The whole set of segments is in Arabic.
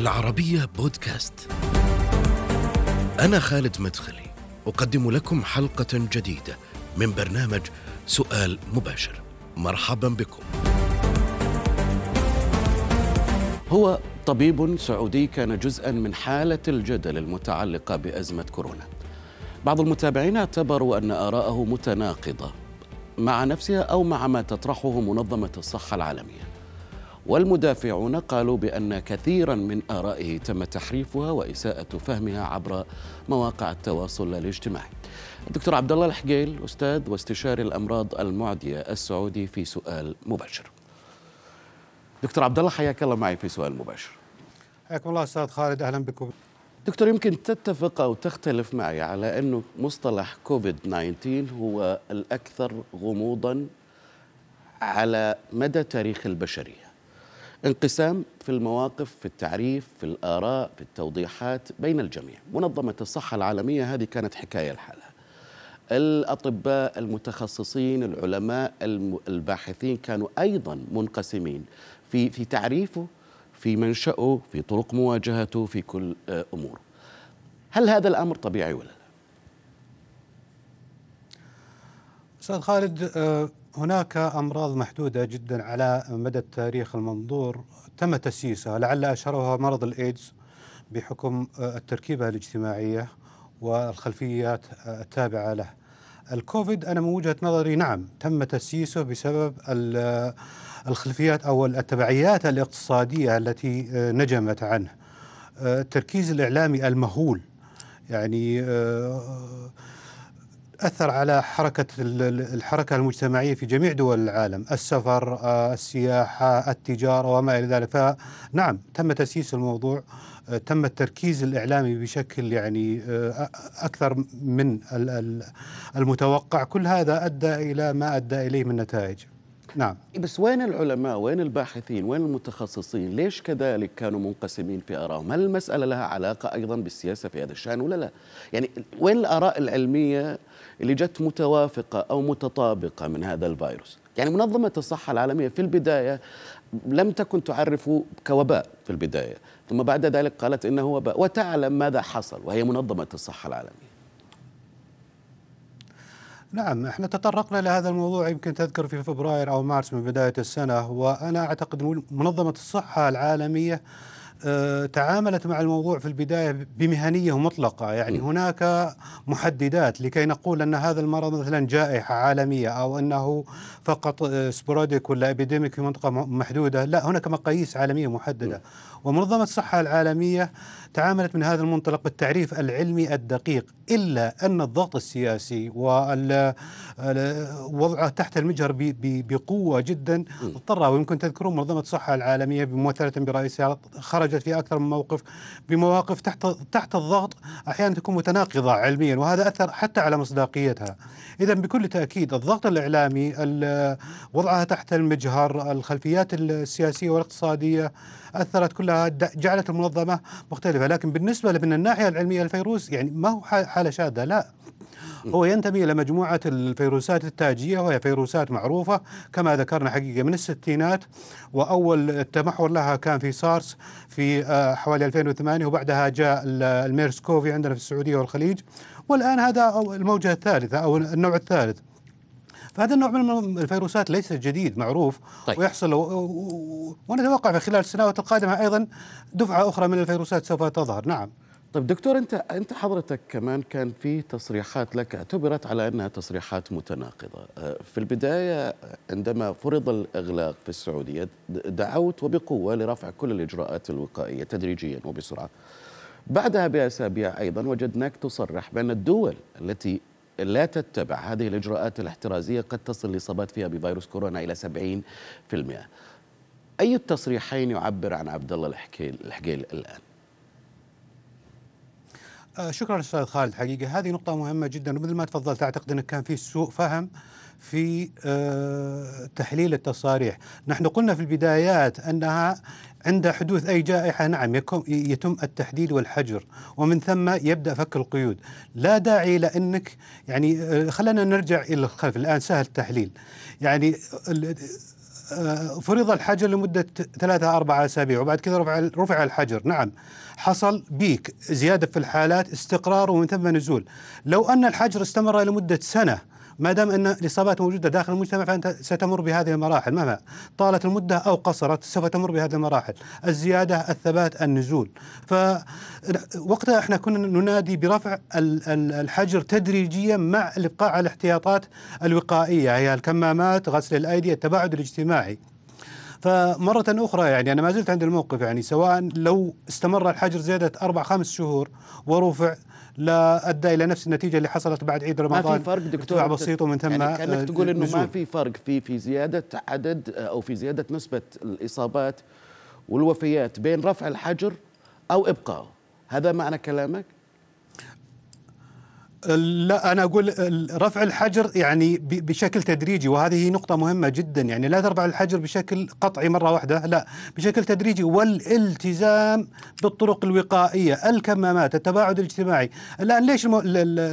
العربية بودكاست. أنا خالد مدخلي، أقدم لكم حلقة جديدة من برنامج سؤال مباشر. مرحبا بكم. هو طبيب سعودي كان جزءا من حالة الجدل المتعلقة بأزمة كورونا. بعض المتابعين اعتبروا أن آراءه متناقضة مع نفسها أو مع ما تطرحه منظمة الصحة العالمية. والمدافعون قالوا بأن كثيرا من آرائه تم تحريفها وإساءة فهمها عبر مواقع التواصل الاجتماعي. الدكتور عبد الله الحقيل أستاذ واستشاري الأمراض المعدية السعودي في سؤال مباشر. دكتور عبد الله حياك الله معي في سؤال مباشر. حياكم الله أستاذ خالد أهلا بكم. دكتور يمكن تتفق أو تختلف معي على أنه مصطلح كوفيد 19 هو الأكثر غموضا على مدى تاريخ البشرية. انقسام في المواقف في التعريف في الآراء في التوضيحات بين الجميع. منظمة الصحة العالمية هذه كانت حكاية لحالها. الأطباء المتخصصين العلماء الباحثين كانوا أيضا منقسمين في في تعريفه في منشأه في طرق مواجهته في كل أموره هل هذا الأمر طبيعي ولا لا؟ أستاذ خالد هناك أمراض محدودة جدا على مدى التاريخ المنظور تم تسييسها لعل أشهرها مرض الإيدز بحكم التركيبة الاجتماعية والخلفيات التابعة له. الكوفيد أنا من وجهة نظري نعم تم تسييسه بسبب الخلفيات أو التبعيات الاقتصادية التي نجمت عنه. التركيز الإعلامي المهول يعني أثر على حركة الحركة المجتمعية في جميع دول العالم السفر السياحة التجارة وما إلى ذلك. فنعم تم تسييس الموضوع تم التركيز الإعلامي بشكل يعني أكثر من المتوقع. كل هذا أدى إلى ما أدى إليه من نتائج. نعم. بس وين العلماء؟ وين الباحثين؟ وين المتخصصين؟ ليش كذلك كانوا منقسمين في آرائهم هل المسألة لها علاقة أيضا بالسياسة في هذا الشأن ولا لا؟ يعني وين الآراء العلمية اللي جت متوافقة أو متطابقة من هذا الفيروس. يعني منظمة الصحة العالمية في البداية لم تكن تعرفه كوباء في البداية. ثم بعد ذلك قالت إنه وباء وتعلم ماذا حصل وهي منظمة الصحة العالمية. نعم إحنا تطرقنا لهذا الموضوع يمكن تذكر في فبراير أو مارس من بداية السنة وأنا أعتقد منظمة الصحة العالمية تعاملت مع الموضوع في البداية بمهنية مطلقة، يعني م. هناك محددات لكي نقول أن هذا المرض مثلا جائحة عالمية أو أنه فقط سبوراديك ولا ابيديميك في منطقة محدودة، لا هناك مقاييس عالمية محددة، م. ومنظمة الصحة العالمية تعاملت من هذا المنطلق بالتعريف العلمي الدقيق إلا أن الضغط السياسي ووضعه تحت المجهر بقوة جدا اضطر ويمكن تذكرون منظمة الصحة العالمية بممثلة برئيسها خرجت في أكثر من موقف بمواقف تحت تحت الضغط أحيانا تكون متناقضة علميا وهذا أثر حتى على مصداقيتها. اذا بكل تأكيد الضغط الإعلامي وضعها تحت المجهر الخلفيات السياسية والاقتصادية أثرت كلها جعلت المنظمة مختلفة لكن بالنسبة من الناحية العلمية الفيروس يعني ما هو حالة شاذة لا. هو ينتمي إلى مجموعة الفيروسات التاجية وهي فيروسات معروفة كما ذكرنا حقيقة من الستينات وأول التمحور لها كان في سارس في حوالي 2008 وبعدها جاء الميرس كوفي عندنا في السعودية والخليج. والآن هذا الموجة الثالثة أو النوع الثالث. فهذا النوع من الفيروسات ليس جديد معروف طيب. ويحصل ونتوقع في خلال السنوات القادمة أيضا دفعة أخرى من الفيروسات سوف تظهر. نعم. طيب دكتور انت أنت حضرتك كمان كان في تصريحات لك اعتبرت على أنها تصريحات متناقضة. في البداية عندما فرض الإغلاق في السعودية دعوت وبقوة لرفع كل الإجراءات الوقائية تدريجيا وبسرعة. بعدها بأسابيع أيضا وجدناك تصرح بان الدول التي لا تتبع. هذه الإجراءات الاحترازية قد تصل الاصابات فيها بفيروس كورونا إلى 70% أي التصريحين يعبر عن عبد الله الحكيل الآن؟ آه شكرا أستاذ خالد. حقيقة هذه نقطة مهمة جدا ومثل ما تفضلت أعتقد إنه كان في سوء فهم في آه تحليل التصاريح. نحن قلنا في البدايات أنها عند حدوث أي جائحة نعم يتم التحديد والحجر. ومن ثم يبدأ فك القيود. لا داعي لانك يعني خلينا نرجع إلى الخلف. الآن سهل التحليل. يعني آه، فرض الحجر لمدة ثلاثة أربعة أسابيع وبعد كذا رفع رفع الحجر. نعم. حصل بيك زيادة في الحالات استقرار ومن ثم نزول. لو أن الحجر استمر لمدة سنة ما دام أن الإصابات موجودة داخل المجتمع فأنت ستمر بهذه المراحل. مهما طالت المدة أو قصرت سوف تمر بهذه المراحل. الزيادة الثبات النزول. فوقتها إحنا كنا ننادي برفع الحجر تدريجيا مع الابقاء على الاحتياطات الوقائية. هي الكمامات غسل الأيدي التباعد الاجتماعي. فمرة أخرى يعني أنا ما زلت عند الموقف يعني سواء لو استمر الحجر زيادة أربع خمس شهور ورفع لا أدى إلى نفس النتيجة اللي حصلت بعد عيد رمضان ما في فرق دكتور بسيط ومن ثم يعني كانك تقول إنه. ما في فرق في في زيادة عدد أو في زيادة نسبة الإصابات والوفيات بين رفع الحجر أو ابقائه هذا معنى كلامك؟ لا أنا أقول رفع الحجر يعني بشكل تدريجي وهذه نقطة مهمة جدا. يعني لا ترفع الحجر بشكل قطعي مرة واحدة لا بشكل تدريجي. والالتزام بالطرق الوقائية الكمامات التباعد الاجتماعي. الآن ليش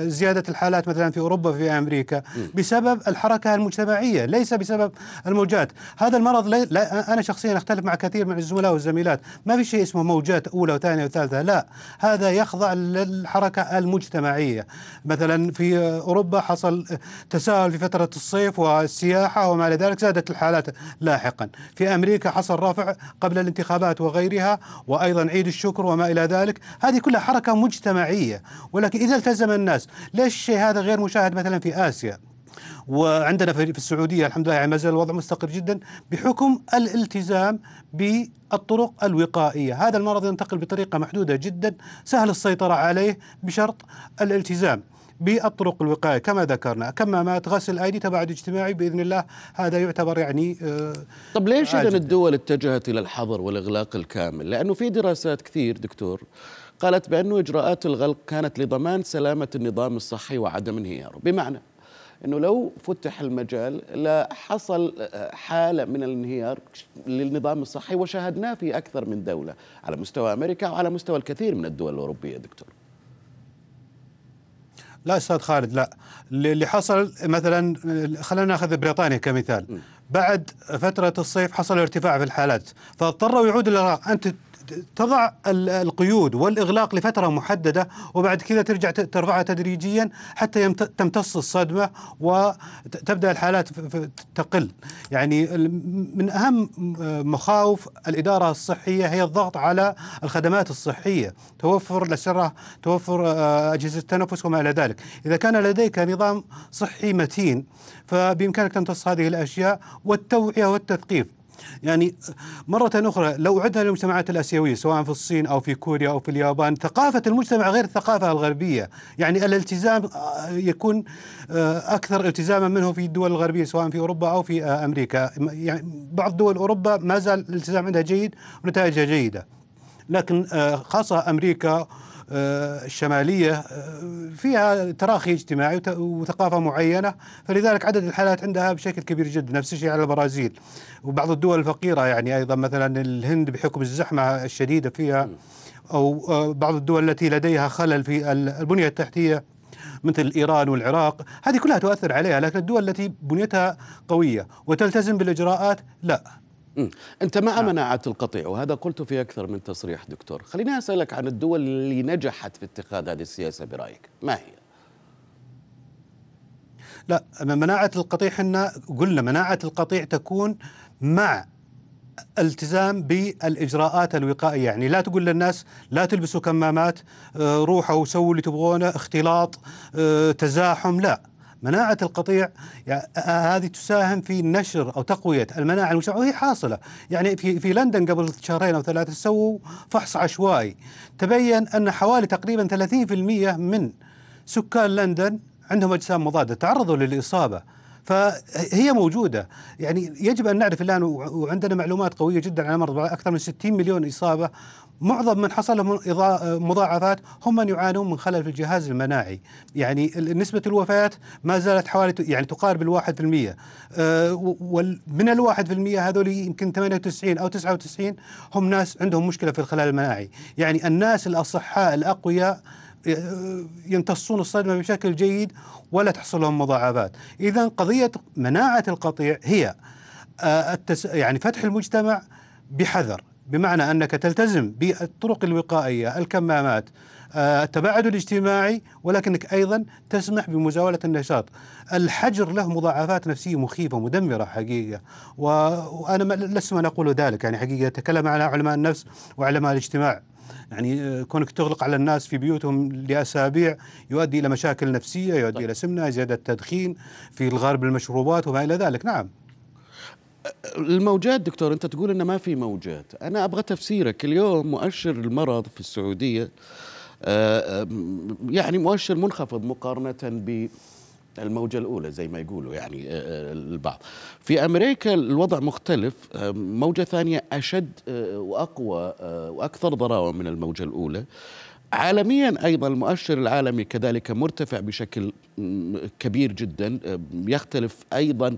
زيادة الحالات مثلا في أوروبا في أمريكا؟ بسبب الحركة المجتمعية ليس بسبب الموجات. هذا المرض لا أنا شخصيا أختلف مع كثير من الزملاء والزميلات. ما في شيء اسمه موجات أولى وثانية وثالثة لا. هذا يخضع للحركة المجتمعية. مثلا في أوروبا حصل تساهل في فترة الصيف والسياحة وما إلى ذلك زادت الحالات لاحقا. في أمريكا حصل رفع قبل الانتخابات وغيرها وأيضا عيد الشكر وما إلى ذلك. هذه كلها حركة مجتمعية ولكن إذا التزم الناس ليش الشيء هذا غير مشاهد مثلا في آسيا؟ وعندنا في السعودية الحمد لله يعني ما زال الوضع مستقر جدا بحكم الالتزام بالطرق الوقائية، هذا المرض ينتقل بطريقة محدودة جدا سهل السيطرة عليه بشرط الالتزام. بالطرق الوقايه كما ذكرنا كمامات غسل الايدي تباعد اجتماعي بإذن الله هذا يعتبر يعني آه طب ليش إذا الدول اتجهت إلى الحظر والإغلاق الكامل؟ لأنه في دراسات كثير دكتور قالت بانه إجراءات الغلق كانت لضمان سلامة النظام الصحي وعدم انهياره، بمعنى إنه لو فتح المجال لحصل آه، حالة من الانهيار للنظام الصحي وشاهدناه في أكثر من دولة على مستوى أمريكا وعلى مستوى الكثير من الدول الأوروبية دكتور. لا أستاذ خالد لا. اللي حصل مثلا خلينا نأخذ بريطانيا كمثال. بعد فترة الصيف حصل ارتفاع في الحالات فاضطروا يعودوا إلى أنت تضع القيود والإغلاق لفترة محددة وبعد كذا ترجع ترفعها تدريجيا حتى تمتص الصدمة وتبدأ الحالات تقل. يعني من أهم مخاوف الإدارة الصحية هي الضغط على الخدمات الصحية توفر الأسرة توفر آه، أجهزة التنفس وما إلى ذلك. إذا كان لديك نظام صحي متين فبإمكانك تمتص هذه الأشياء والتوعية والتثقيف. يعني مرة أخرى لو عدنا للمجتمعات الآسيوية سواء في الصين أو في كوريا أو في اليابان ثقافة المجتمع غير الثقافة الغربية. يعني الالتزام آه، يكون آه، أكثر التزاما منه في الدول الغربية سواء في أوروبا أو في آه، أمريكا. يعني بعض دول أوروبا ما زال الالتزام عندها جيد ونتائجها جيدة. لكن خاصة أمريكا الشمالية آه، فيها تراخي اجتماعي وثقافة معينة فلذلك عدد الحالات عندها بشكل كبير جدا نفس الشيء على البرازيل. وبعض الدول الفقيرة يعني أيضا مثلا الهند بحكم الزحمة الشديدة فيها أو آه، بعض الدول التي لديها خلل في البنية التحتية مثل إيران والعراق هذه كلها تؤثر عليها لكن الدول التي بنيتها قوية وتلتزم بالإجراءات لا. أنت مع نعم. مناعة القطيع وهذا قلت في أكثر من تصريح دكتور. خليني أسألك عن الدول اللي نجحت في اتخاذ هذه السياسة برأيك. ما هي؟ لا مناعة القطيع إحنا قلنا مناعة القطيع تكون مع التزام بالإجراءات الوقائية. يعني لا تقول للناس لا تلبسوا كمامات آه، روحوا وسووا اللي تبغونه اختلاط آه، تزاحم لا. مناعة القطيع يعني هذه تساهم في نشر أو تقوية المناعة المجتمعية وهي حاصلة. يعني في في لندن قبل شهرين أو ثلاثة سووا فحص عشوائي. تبين أن حوالي تقريبا 30% من سكان لندن عندهم أجسام مضادة تعرضوا للإصابة. فهي موجودة. يعني يجب أن نعرف الآن وعندنا معلومات قوية جدا عن المرض أكثر من 60 مليون إصابة. معظم من حصل لهم مضاعفات هم من يعانون من خلل في الجهاز المناعي. يعني نسبة الوفيات ما زالت حوالي يعني تقارب الواحد في المية. آه، ومن الواحد في المية هذول يمكن 98 أو 99 هم ناس عندهم مشكلة في الخلل المناعي. يعني الناس الأصحاء الأقوياء يمتصون الصدمة بشكل جيد ولا تحصل لهم مضاعفات. إذا قضية مناعة القطيع هي آه، التس يعني فتح المجتمع بحذر بمعنى أنك تلتزم بالطرق الوقائية الكمامات التباعد الاجتماعي ولكنك أيضا تسمح بمزاولة النشاط. الحجر له مضاعفات نفسية مخيفة مدمرة حقيقة وأنا لست من أقول ذلك يعني حقيقة تكلم عنها علماء النفس وعلماء الاجتماع. يعني آه، كونك تغلق على الناس في بيوتهم لأسابيع يؤدي إلى مشاكل نفسية، يؤدي طيب. إلى سمنة، زيادة التدخين، في الغرب المشروبات وما إلى ذلك، نعم. الموجات دكتور أنت تقول انه ما في موجات أنا أبغى تفسيرك اليوم مؤشر المرض في السعودية آه، آه، يعني مؤشر منخفض مقارنة بالموجة الأولى زي ما يقولوا يعني آه، البعض. في أمريكا الوضع مختلف موجة ثانية أشد وأقوى وأكثر ضراوة من الموجة الأولى. عالميا أيضا المؤشر العالمي كذلك مرتفع بشكل كبير جدا يختلف أيضا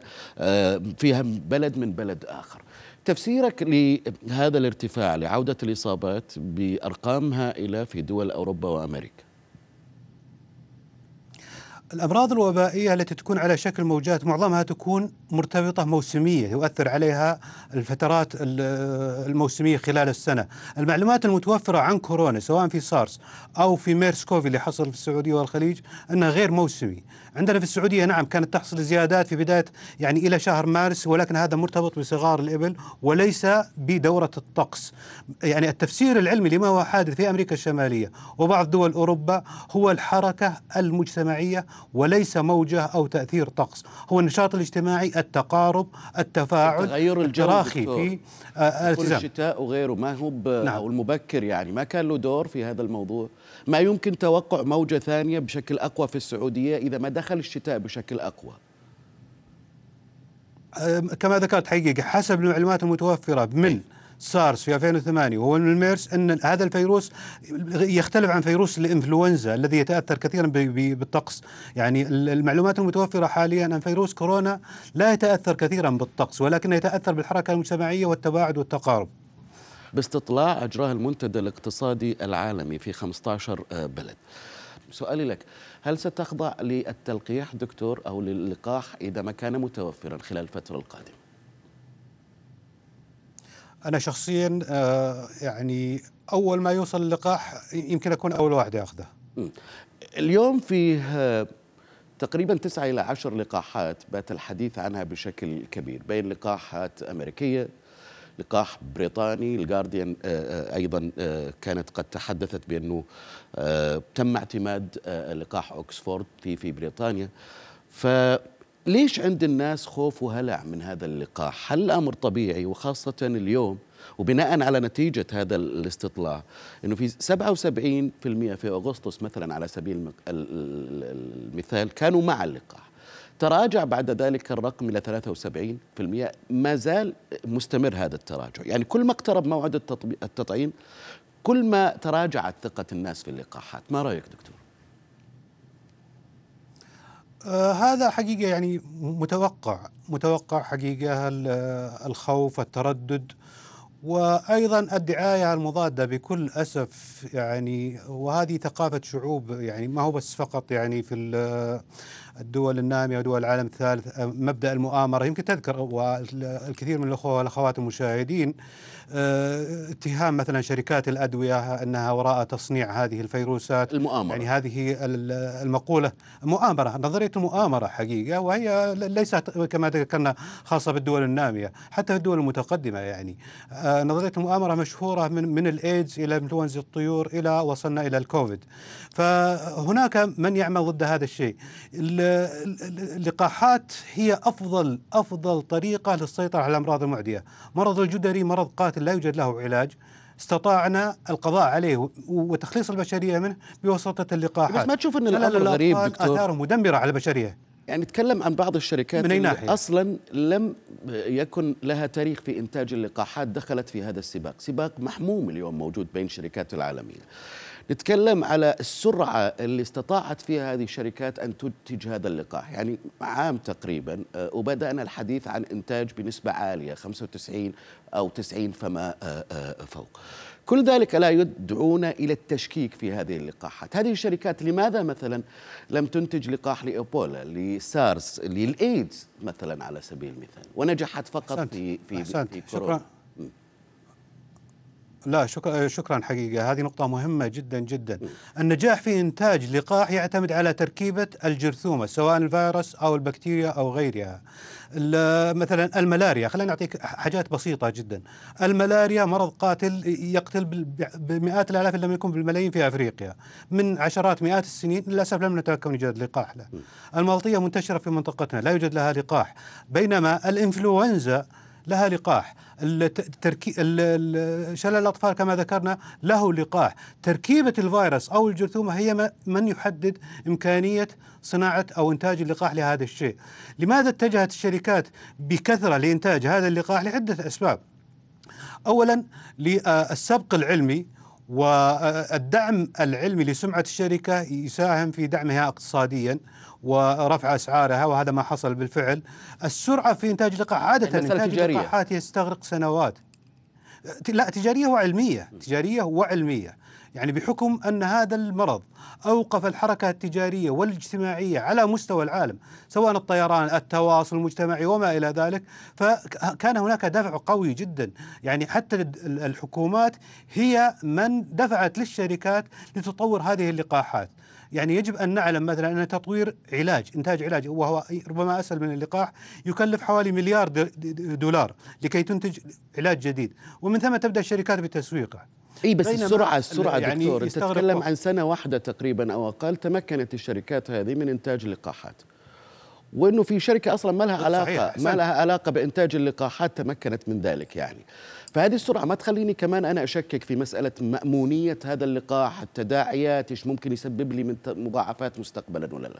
فيها بلد من بلد آخر. تفسيرك لهذا الارتفاع لعودة الإصابات بارقام هائله في دول أوروبا وأمريكا. الأمراض الوبائية التي تكون على شكل موجات معظمها تكون مرتبطة موسمية يؤثر عليها الفترات الموسمية خلال السنة، المعلومات المتوفرة عن كورونا سواء في سارس أو في ميرس كوفي اللي حصل في السعودية والخليج أنها غير موسمي، عندنا في السعودية نعم كانت تحصل زيادات في بداية يعني إلى شهر مارس ولكن هذا مرتبط بصغار الإبل وليس بدورة الطقس، يعني التفسير العلمي لما هو حادث في أمريكا الشمالية وبعض دول أوروبا هو الحركة المجتمعية وليس موجة أو تأثير طقس. هو النشاط الاجتماعي التقارب التفاعل تغير التراخي في آه، الالتزام. الشتاء وغيره. ما هو نعم. المبكر يعني ما كان له دور في هذا الموضوع. ما يمكن توقع موجة ثانية بشكل أقوى في السعودية إذا ما دخل الشتاء بشكل أقوى؟ كما ذكرت حقيقة حسب المعلومات المتوفرة من سارس في 2008 وهو من الميرس إن هذا الفيروس يختلف عن فيروس الإنفلونزا الذي يتأثر كثيرا بالطقس. يعني المعلومات المتوفرة حاليا ان فيروس كورونا لا يتأثر كثيرا بالطقس ولكنه يتأثر بالحركة المجتمعية والتباعد والتقارب. باستطلاع اجراه المنتدى الاقتصادي العالمي في 15 آه، بلد. سؤالي لك هل ستخضع للتلقيح دكتور أو للقاح إذا ما كان متوفرا خلال الفترة القادمة؟ أنا شخصيا آه، يعني أول ما يوصل اللقاح يمكن أكون أول واحد يأخذه. اليوم فيه تقريبا تسعة إلى عشر لقاحات بات الحديث عنها بشكل كبير بين لقاحات أمريكية لقاح بريطاني الجارديان آه، آه، أيضا كانت قد تحدثت بأنه تم اعتماد لقاح أكسفورد في في بريطانيا. ف ليش عند الناس خوف وهلع من هذا اللقاح؟ هل الأمر طبيعي؟ وخاصة اليوم وبناء على نتيجة هذا الاستطلاع أنه في 77% في أغسطس مثلا على سبيل المثال كانوا مع اللقاح. تراجع بعد ذلك الرقم إلى 73% ما زال مستمر هذا التراجع. يعني كل ما اقترب موعد التطعيم كل ما تراجعت ثقة الناس في اللقاحات. ما رأيك دكتور؟ آه هذا حقيقة يعني متوقع متوقع حقيقة الخوف التردد وأيضا الدعاية المضادة بكل أسف يعني وهذه ثقافة شعوب يعني ما هو بس فقط يعني في الدول النامية ودول العالم الثالث مبدأ المؤامرة. يمكن تذكر والكثير من الأخوة والأخوات المشاهدين آه، اتهام مثلا شركات الأدوية أنها وراء تصنيع هذه الفيروسات. المؤامرة. يعني هذه المقولة. مؤامرة نظرية المؤامرة حقيقة وهي ليست كما ذكرنا خاصة بالدول النامية حتى في الدول المتقدمة يعني. آه، نظرية المؤامرة مشهورة من من الإيدز إلى إنفلونزا الطيور إلى وصلنا إلى الكوفيد. فهناك من يعمل ضد هذا الشيء. اللقاحات هي أفضل أفضل طريقة للسيطرة على الأمراض المعدية. مرض الجدري مرض قاتل لا يوجد له علاج. استطعنا القضاء عليه وتخليص البشرية منه بواسطة اللقاحات. بس ما تشوف إن الأمر غريب دكتور؟ آثاره مدمرة على البشرية. يعني نتكلم عن بعض الشركات من أي ناحية؟ أصلا لم يكن لها تاريخ في إنتاج اللقاحات دخلت في هذا السباق، سباق محموم اليوم موجود بين الشركات العالمية. نتكلم على السرعة اللي استطاعت فيها هذه الشركات أن تنتج هذا اللقاح يعني عام تقريبا آه، وبدأنا الحديث عن إنتاج بنسبة عالية 95 أو 90 فما آه، آه، فوق كل ذلك لا يدعونا إلى التشكيك في هذه اللقاحات هذه الشركات لماذا مثلا لم تنتج لقاح لإيبولا لسارس للإيدز مثلا على سبيل المثال ونجحت فقط أحسنت. في في, أحسنت. في كورونا شكرا لا شكرا شكرا حقيقة. هذه نقطة مهمة جدا جدا. النجاح في إنتاج لقاح يعتمد على تركيبة الجرثومة سواء الفيروس أو البكتيريا أو غيرها. مثلا الملاريا خلينا نعطيك حاجات بسيطة جدا. الملاريا مرض قاتل يقتل بمئات الآلاف إن لم يكن بالملايين في أفريقيا. من عشرات مئات السنين للأسف لم نتمكن من إيجاد لقاح له. الملطيه منتشرة في منطقتنا لا يوجد لها لقاح. بينما الإنفلونزا لها لقاح. التركي... ال- ال- شلل الأطفال كما ذكرنا له لقاح. تركيبة الفيروس أو الجرثومة هي من يحدد إمكانية صناعة أو إنتاج اللقاح لهذا الشيء. لماذا اتجهت الشركات بكثرة لإنتاج هذا اللقاح لعدة أسباب؟ اولا للسبق العلمي والدعم العلمي لسمعة الشركة يساهم في دعمها اقتصاديا. ورفع أسعارها وهذا ما حصل بالفعل. السرعة في إنتاج اللقاح عادة يعني إنتاج تجارية. اللقاحات يستغرق سنوات. لا تجارية وعلمية، تجارية وعلمية. يعني بحكم أن هذا المرض أوقف الحركة التجارية والاجتماعية على مستوى العالم، سواء الطيران، التواصل المجتمعي وما إلى ذلك، فكان هناك دفع قوي جدا، يعني حتى ال- الحكومات هي من دفعت للشركات لتطور هذه اللقاحات. يعني يجب أن نعلم مثلا أن تطوير علاج، إنتاج علاج وهو ربما أسهل من اللقاح يكلف حوالي مليار دولار لكي تنتج علاج جديد، ومن ثم تبدأ الشركات بتسويقه. اي بس السرعه ال- السرعة يعني دكتور أنت تتكلم. عن سنة واحدة تقريبا أو أقل تمكنت الشركات هذه من إنتاج اللقاحات وإنه في شركة أصلا ما لها علاقه. ما لها علاقة بإنتاج اللقاحات تمكنت من ذلك يعني فهذه السرعة ما تخليني كمان أنا أشكك في مسألة مأمونية هذا اللقاح التداعيات إيش ممكن يسبب لي من مضاعفات مستقبلا ولا لا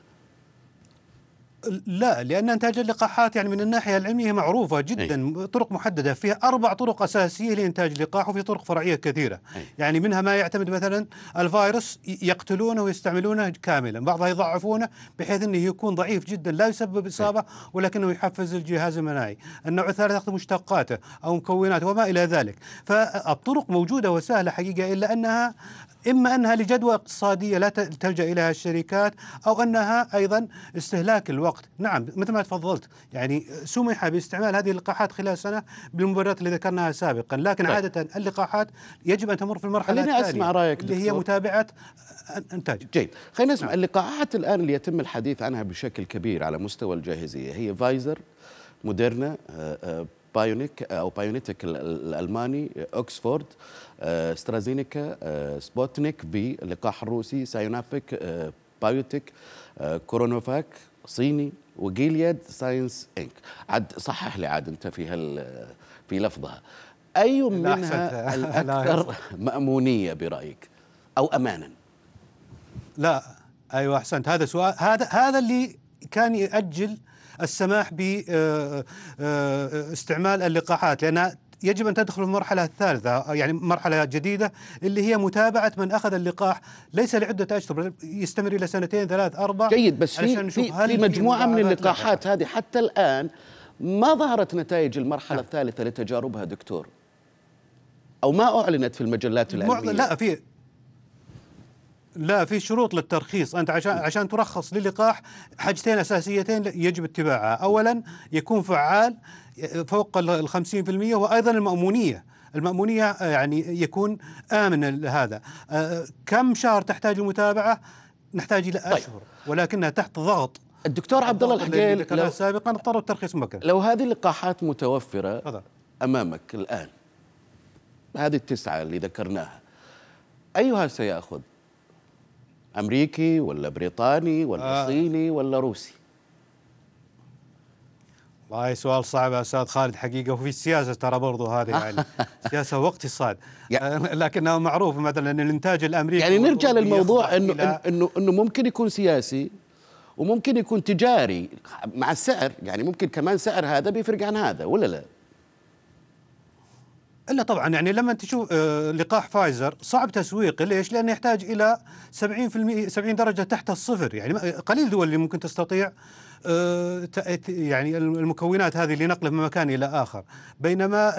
لا لأن إنتاج اللقاحات يعني من الناحية العلمية معروفة جدا طرق محددة فيها أربع طرق أساسية لإنتاج اللقاح وفي طرق فرعية كثيرة. أي. يعني منها ما يعتمد مثلا الفيروس يقتلونه ويستعملونه كاملا. بعضها يضعفونه بحيث إنه يكون ضعيف جدا لا يسبب إصابة ولكنه يحفز الجهاز المناعي. النوع الثالث ياخذ مشتقاته أو مكوناته وما إلى ذلك. فالطرق موجودة وسهلة حقيقة إلا أنها إما أنها لجدوى اقتصادية لا ت- تلجأ اليها الشركات أو أنها أيضا استهلاك الوقت، نعم مثل ما تفضلت. يعني سمح باستعمال هذه اللقاحات خلال سنة بالمبررات اللي ذكرناها سابقا، لكن طيب. عادة اللقاحات يجب أن تمر في المرحلة خليني أسمع رأيك اللي هي دكتور. متابعة انتاج جيد. خلينا نسمع اللقاحات الآن اللي يتم الحديث عنها بشكل كبير على مستوى الجاهزية هي فايزر موديرنا آه، آه، بايونيك أو بايونيتك ال- ال- الألماني اوكسفورد أسترازينيكا سبوتنيك في اللقاح الروسي سايونافيك آه، بايوتيك كورونوفاك صيني وجيلياد ساينس انك عاد صحح لي عاد أنت في هال في لفظها. أي منها الأكثر مأمونية برأيك؟ أو امانا؟ لا. أيوه أحسنت. هذا سؤال هذا هذا اللي كان يؤجل السماح باستعمال اللقاحات لانها يجب أن تدخل المرحلة الثالثة يعني مرحلة جديدة اللي هي متابعة من أخذ اللقاح ليس لعدة أشهر يستمر إلى سنتين ثلاث أربع جيد بس في في, في مجموعة من اللقاحات هذه حتى الآن ما ظهرت نتائج المرحلة نعم. الثالثة لتجاربها دكتور؟ أو ما أعلنت في المجلات العلمية؟ لا في لا في شروط للترخيص. أنت عشان عشان ترخص للقاح حاجتين أساسيتين يجب اتباعها. اولا يكون فعال فوق ال 50% وأيضا المأمونية. المأمونية يعني يكون آمن هذا. آه، كم شهر تحتاج المتابعة؟ نحتاج إلى طيب. أشهر ولكنها تحت ضغط. الدكتور عبد الله الحقيل لو, سابقا اضطروا الترخيص مبكر لو هذه اللقاحات متوفرة تفضل. أمامك الآن هذه التسعة اللي ذكرناها أيها سياخذ أمريكي ولا بريطاني ولا آه. صيني ولا روسي والله سؤال صعب يا أستاذ خالد حقيقة وفي السياسة ترى برضو هذه يعني سياسة واقتصاد يع- آه، لكنه معروف مثلا إن الإنتاج الأمريكي يعني نرجع للموضوع إنه إنه إنه ممكن يكون سياسي وممكن يكون تجاري مع السعر يعني ممكن كمان سعر هذا بيفرق عن هذا ولا لا؟ إلا طبعا يعني لما تشوف آه، لقاح فايزر صعب تسويقه ليش؟ لأنه يحتاج إلى 70% 70 درجة تحت الصفر يعني قليل دول اللي ممكن تستطيع يعني المكونات هذه لنقله من مكان إلى آخر. بينما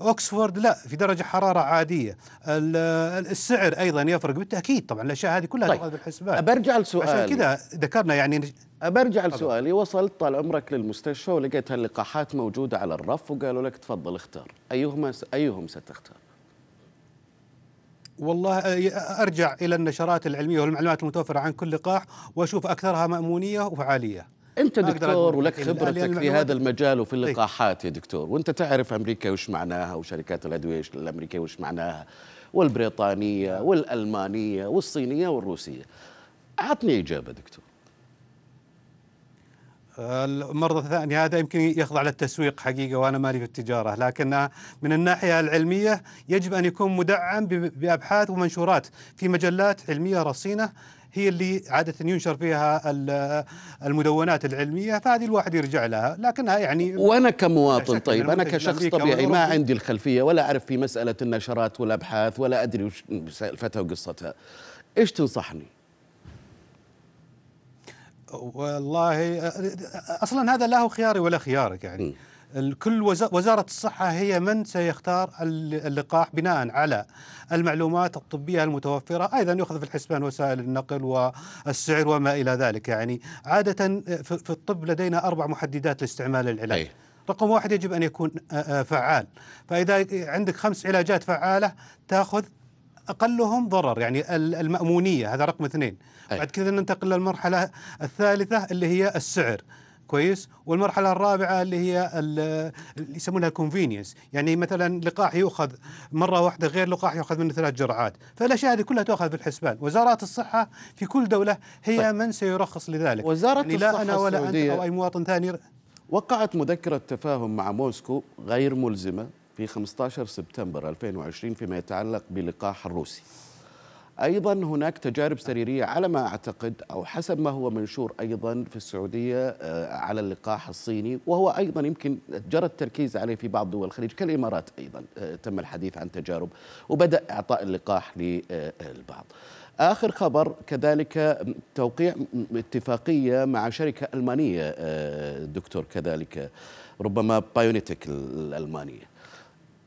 أوكسفورد لا في درجة حرارة عادية. ال- السعر أيضا يفرق بالتأكيد. طبعا الأشياء هذه كلها طيب. تؤخذ بالحسبان برجع عشان لسؤالي. كذا ذكرنا يعني برجع لسؤالي. وصلت طال عمرك للمستشفى ولقيت هاللقاحات موجودة على الرف وقالوا لك تفضل اختار. أيهما أيهم ستختار؟ والله أرجع إلى النشرات العلمية والمعلومات المتوفرة عن كل لقاح وأشوف أكثرها مأمونية وفعاليه أنت دكتور ولك خبرتك في هذا المجال وفي طيب. اللقاحات يا دكتور. وأنت تعرف أمريكا وش معناها وشركات الأدوية الأمريكية وش معناها والبريطانية والألمانية والصينية والروسية. أعطني إجابة دكتور. المرة الثانية هذا يمكن يخضع للتسويق حقيقة وأنا مالي في التجارة لكن من الناحية العلمية يجب أن يكون مدعم بأبحاث ومنشورات في مجلات علمية رصينة هي اللي عادة ينشر فيها ال- المدونات العلمية فهذه الواحد يرجع لها لكنها يعني وأنا لا كمواطن طيب أن أنا المنتج كشخص طبيعي ما عندي الخلفية ولا أعرف في مسألة النشرات والأبحاث ولا أدري وش سألفتها وقصتها. إيش تنصحني؟ والله أصلا هذا لا هو خياري ولا خيارك يعني. كل وزارة الصحة هي من سيختار اللقاح بناء على المعلومات الطبية المتوفرة أيضا يؤخذ في الحسبان وسائل النقل والسعر وما إلى ذلك. يعني عادة في الطب لدينا أربع محددات لاستعمال العلاج. أي. رقم واحد يجب أن يكون فعال. فإذا عندك خمس علاجات فعالة تأخذ أقلهم ضرر يعني المأمونية هذا رقم اثنين. أي. بعد كذا ننتقل للمرحلة الثالثة اللي هي السعر. كويس. والمرحلة الرابعة اللي هي ال- اللي يسمونها الكونفينينس يعني مثلا لقاح يؤخذ مرة واحدة غير لقاح يؤخذ منه ثلاث جرعات. فالأشياء هذه كلها تؤخذ في الحسبان. وزارات الصحة في كل دولة هي طيب. من سيرخص لذلك. وزارة يعني لا الصحة أنا ولا أنت أو أي مواطن ثاني. وقعت مذكرة تفاهم مع موسكو غير ملزمة في 15 سبتمبر 2020 فيما يتعلق بلقاح الروسي. أيضا هناك تجارب سريرية على ما أعتقد أو حسب ما هو منشور أيضا في السعودية آه، على اللقاح الصيني وهو أيضا يمكن جرى التركيز عليه في بعض دول الخليج كالإمارات أيضا آه، تم الحديث عن تجارب وبدأ إعطاء اللقاح للبعض. آخر خبر كذلك توقيع اتفاقية مع شركة ألمانية آه، دكتور كذلك ربما بايونيتك الألمانية.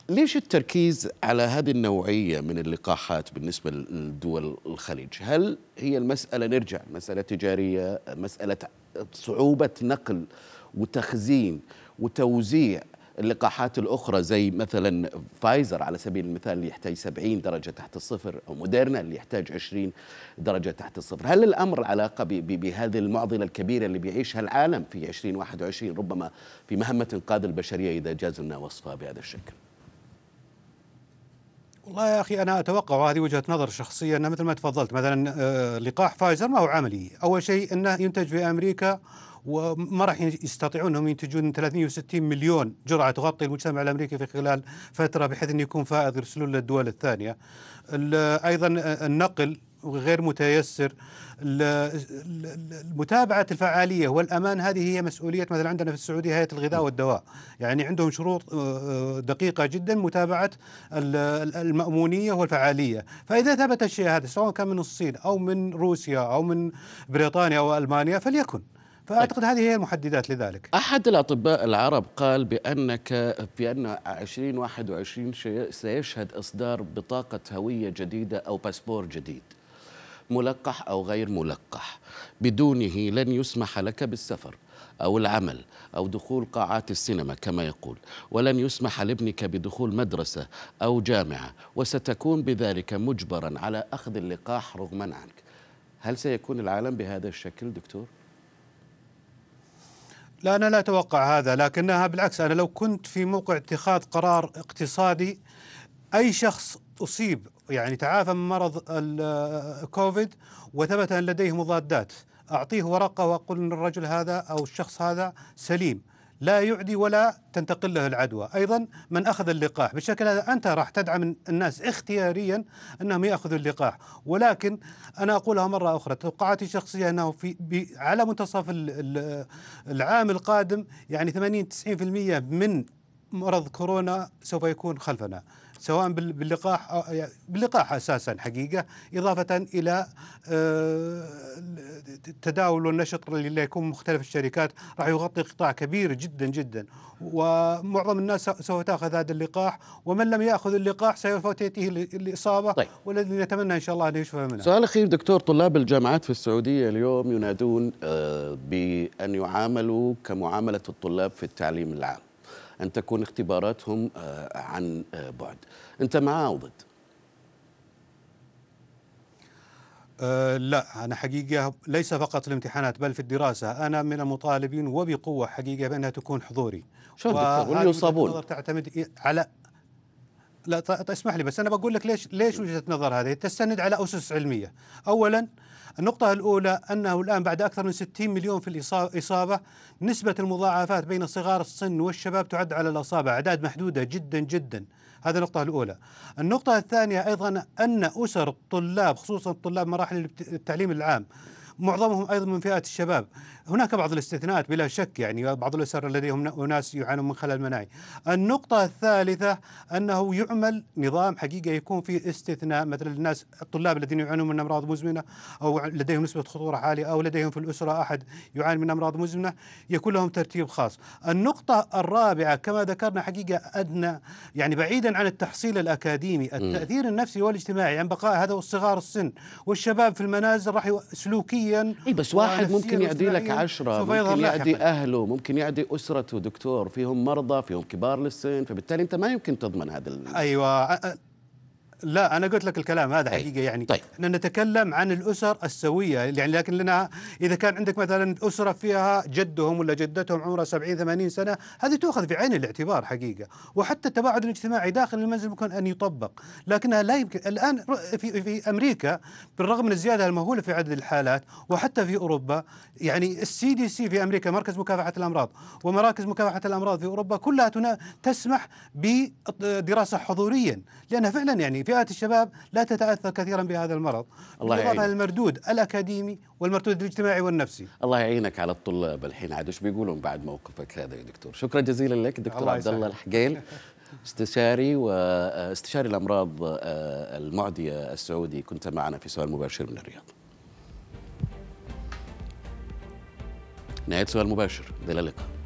ليش التركيز على هذه النوعية من اللقاحات بالنسبة لدول الخليج؟ هل هي المسألة نرجع مسألة تجارية مسألة صعوبة نقل وتخزين وتوزيع اللقاحات الأخرى زي مثلا فايزر على سبيل المثال اللي يحتاج 70 درجة تحت الصفر أو موديرنا اللي يحتاج 20 درجة تحت الصفر. هل الأمر علاقة بهذه المعضلة الكبيرة اللي بيعيشها العالم في 2021 ربما في مهمة إنقاذ البشرية إذا جاز لنا وصفها بهذا الشكل؟ والله يا أخي أنا أتوقع وهذه وجهة نظر شخصية انه مثل ما تفضلت مثلا آه، لقاح فايزر ما هو عملي، أول شيء أنه ينتج في أمريكا وما راح يستطيعون أنهم ينتجون 360 مليون جرعة تغطي المجتمع الأمريكي في خلال فترة بحيث انه يكون فائض يرسلون للدول الثانية. ال- أيضا النقل غير متيسر متابعة الفعالية والأمان هذه هي مسؤولية مثلا عندنا في السعودية هيئة الغذاء والدواء. يعني عندهم شروط آه، دقيقة جدا متابعة ال- ال- المأمونية والفعالية. فإذا ثبت الشيء هذا سواء كان من الصين أو من روسيا أو من بريطانيا أو ألمانيا فليكن. فأعتقد هذه هي المحددات لذلك. أحد الأطباء العرب قال بأنك بأن 2021 شي- سيشهد إصدار بطاقة هوية جديدة أو باسبور جديد. ملقح أو غير ملقح. بدونه لن يسمح لك بالسفر أو العمل أو دخول قاعات السينما كما يقول. ولن يسمح لابنك بدخول مدرسة أو جامعة. وستكون بذلك مجبرا على أخذ اللقاح رغما عنك. هل سيكون العالم بهذا الشكل دكتور؟ لا أنا لا أتوقع هذا لكنها بالعكس أنا لو كنت في موقع اتخاذ قرار اقتصادي أي شخص أصيب يعني تعافى من مرض الكوفيد وثبت أن لديه مضادات. أعطيه ورقة وأقول أن الرجل هذا أو الشخص هذا سليم. لا يعدي ولا تنتقل له العدوى. أيضا من أخذ اللقاح. بالشكل هذا أنت راح تدعم الناس اختياريا أنهم يأخذوا اللقاح. ولكن أنا أقولها مرة أخرى. توقعاتي الشخصية أنه في على منتصف ال- ال- العام القادم يعني 80 90% من مرض كورونا سوف يكون خلفنا. سواء باللقاح باللقاح أساسا حقيقة إضافة إلى التداول والنشط اللي يكون مختلف الشركات راح يغطي قطاع كبير جدا جدا ومعظم الناس سوف تأخذ هذا اللقاح ومن لم يأخذ اللقاح سوف تأتيه الإصابة طيب. والذي نتمنى إن شاء الله أن يشفى منها. سؤال أخير دكتور طلاب الجامعات في السعودية اليوم ينادون آه، بأن يعاملوا كمعاملة الطلاب في التعليم العام. أن تكون اختباراتهم آه، عن آه، بعد. أنت مع أو ضد؟ أه لا أنا حقيقة ليس فقط الامتحانات بل في الدراسة. أنا من المطالبين وبقوة حقيقة بأنها تكون حضوري. شو دكتور؟ واللي يصابون؟ تعتمد على لا اسمح لي بس أنا بقول لك ليش ليش وجهة نظر هذه؟ تستند على أسس علمية. اولا النقطة الأولى أنه الآن بعد أكثر من 60 مليون في الإصابة نسبة المضاعفات بين صغار السن والشباب تعد على الأصابع أعداد محدودة جدا جدا. هذه النقطة الأولى. النقطة الثانية أيضا أن أسر الطلاب خصوصا طلاب مراحل التعليم العام معظمهم أيضا من فئات الشباب. هناك بعض الاستثناءات بلا شك يعني بعض الأسر لديهم أناس يعانون من خلل مناعي. النقطة الثالثة أنه يعمل نظام حقيقة يكون فيه استثناء مثلا الناس الطلاب الذين يعانون من أمراض مزمنة أو لديهم نسبة خطورة عالية أو لديهم في الأسرة أحد يعاني من أمراض مزمنة يكون لهم ترتيب خاص. النقطة الرابعة كما ذكرنا حقيقة أدنى يعني بعيدا عن التحصيل الأكاديمي التأثير النفسي والاجتماعي عن بقاء هذا الصغار السن والشباب في المنازل راح سلوكيا نفسيا اي بس واحد ممكن يعدي لك عشرة ممكن يعدي أهله ممكن يعدي أسرته دكتور فيهم مرضى فيهم كبار للسن فبالتالي أنت ما يمكن تضمن هذا أيوة لا أنا قلت لك الكلام هذا حقيقة يعني. طيب. إحنا نتكلم عن الأسر السوية يعني لكن لنا إذا كان عندك مثلا أسرة فيها جدهم ولا جدتهم عمرها 70 80 سنة هذه تؤخذ في عين الاعتبار حقيقة. وحتى التباعد الاجتماعي داخل المنزل ممكن أن يطبق. لكنها لا يمكن الآن في في أمريكا بالرغم من الزيادة المهولة في عدد الحالات وحتى في أوروبا يعني السي دي سي في أمريكا مركز مكافحة الأمراض ومراكز مكافحة الأمراض في أوروبا كلها تسمح بدراسة حضوريا لأنها فعلا يعني فئات الشباب لا تتأثر كثيرا بهذا المرض. الله يعينك. المردود الأكاديمي والمردود الاجتماعي والنفسي. الله يعينك على الطلاب الحين. عاد إيش بيقولون بعد موقفك هذا يا دكتور؟ شكرا جزيلا لك دكتور عبد الله الحقيل. استشاري واستشاري الأمراض آه، المعديه السعودي. كنت معنا في سؤال مباشر من الرياض. نهاية سؤال مباشر. إلى اللقاء.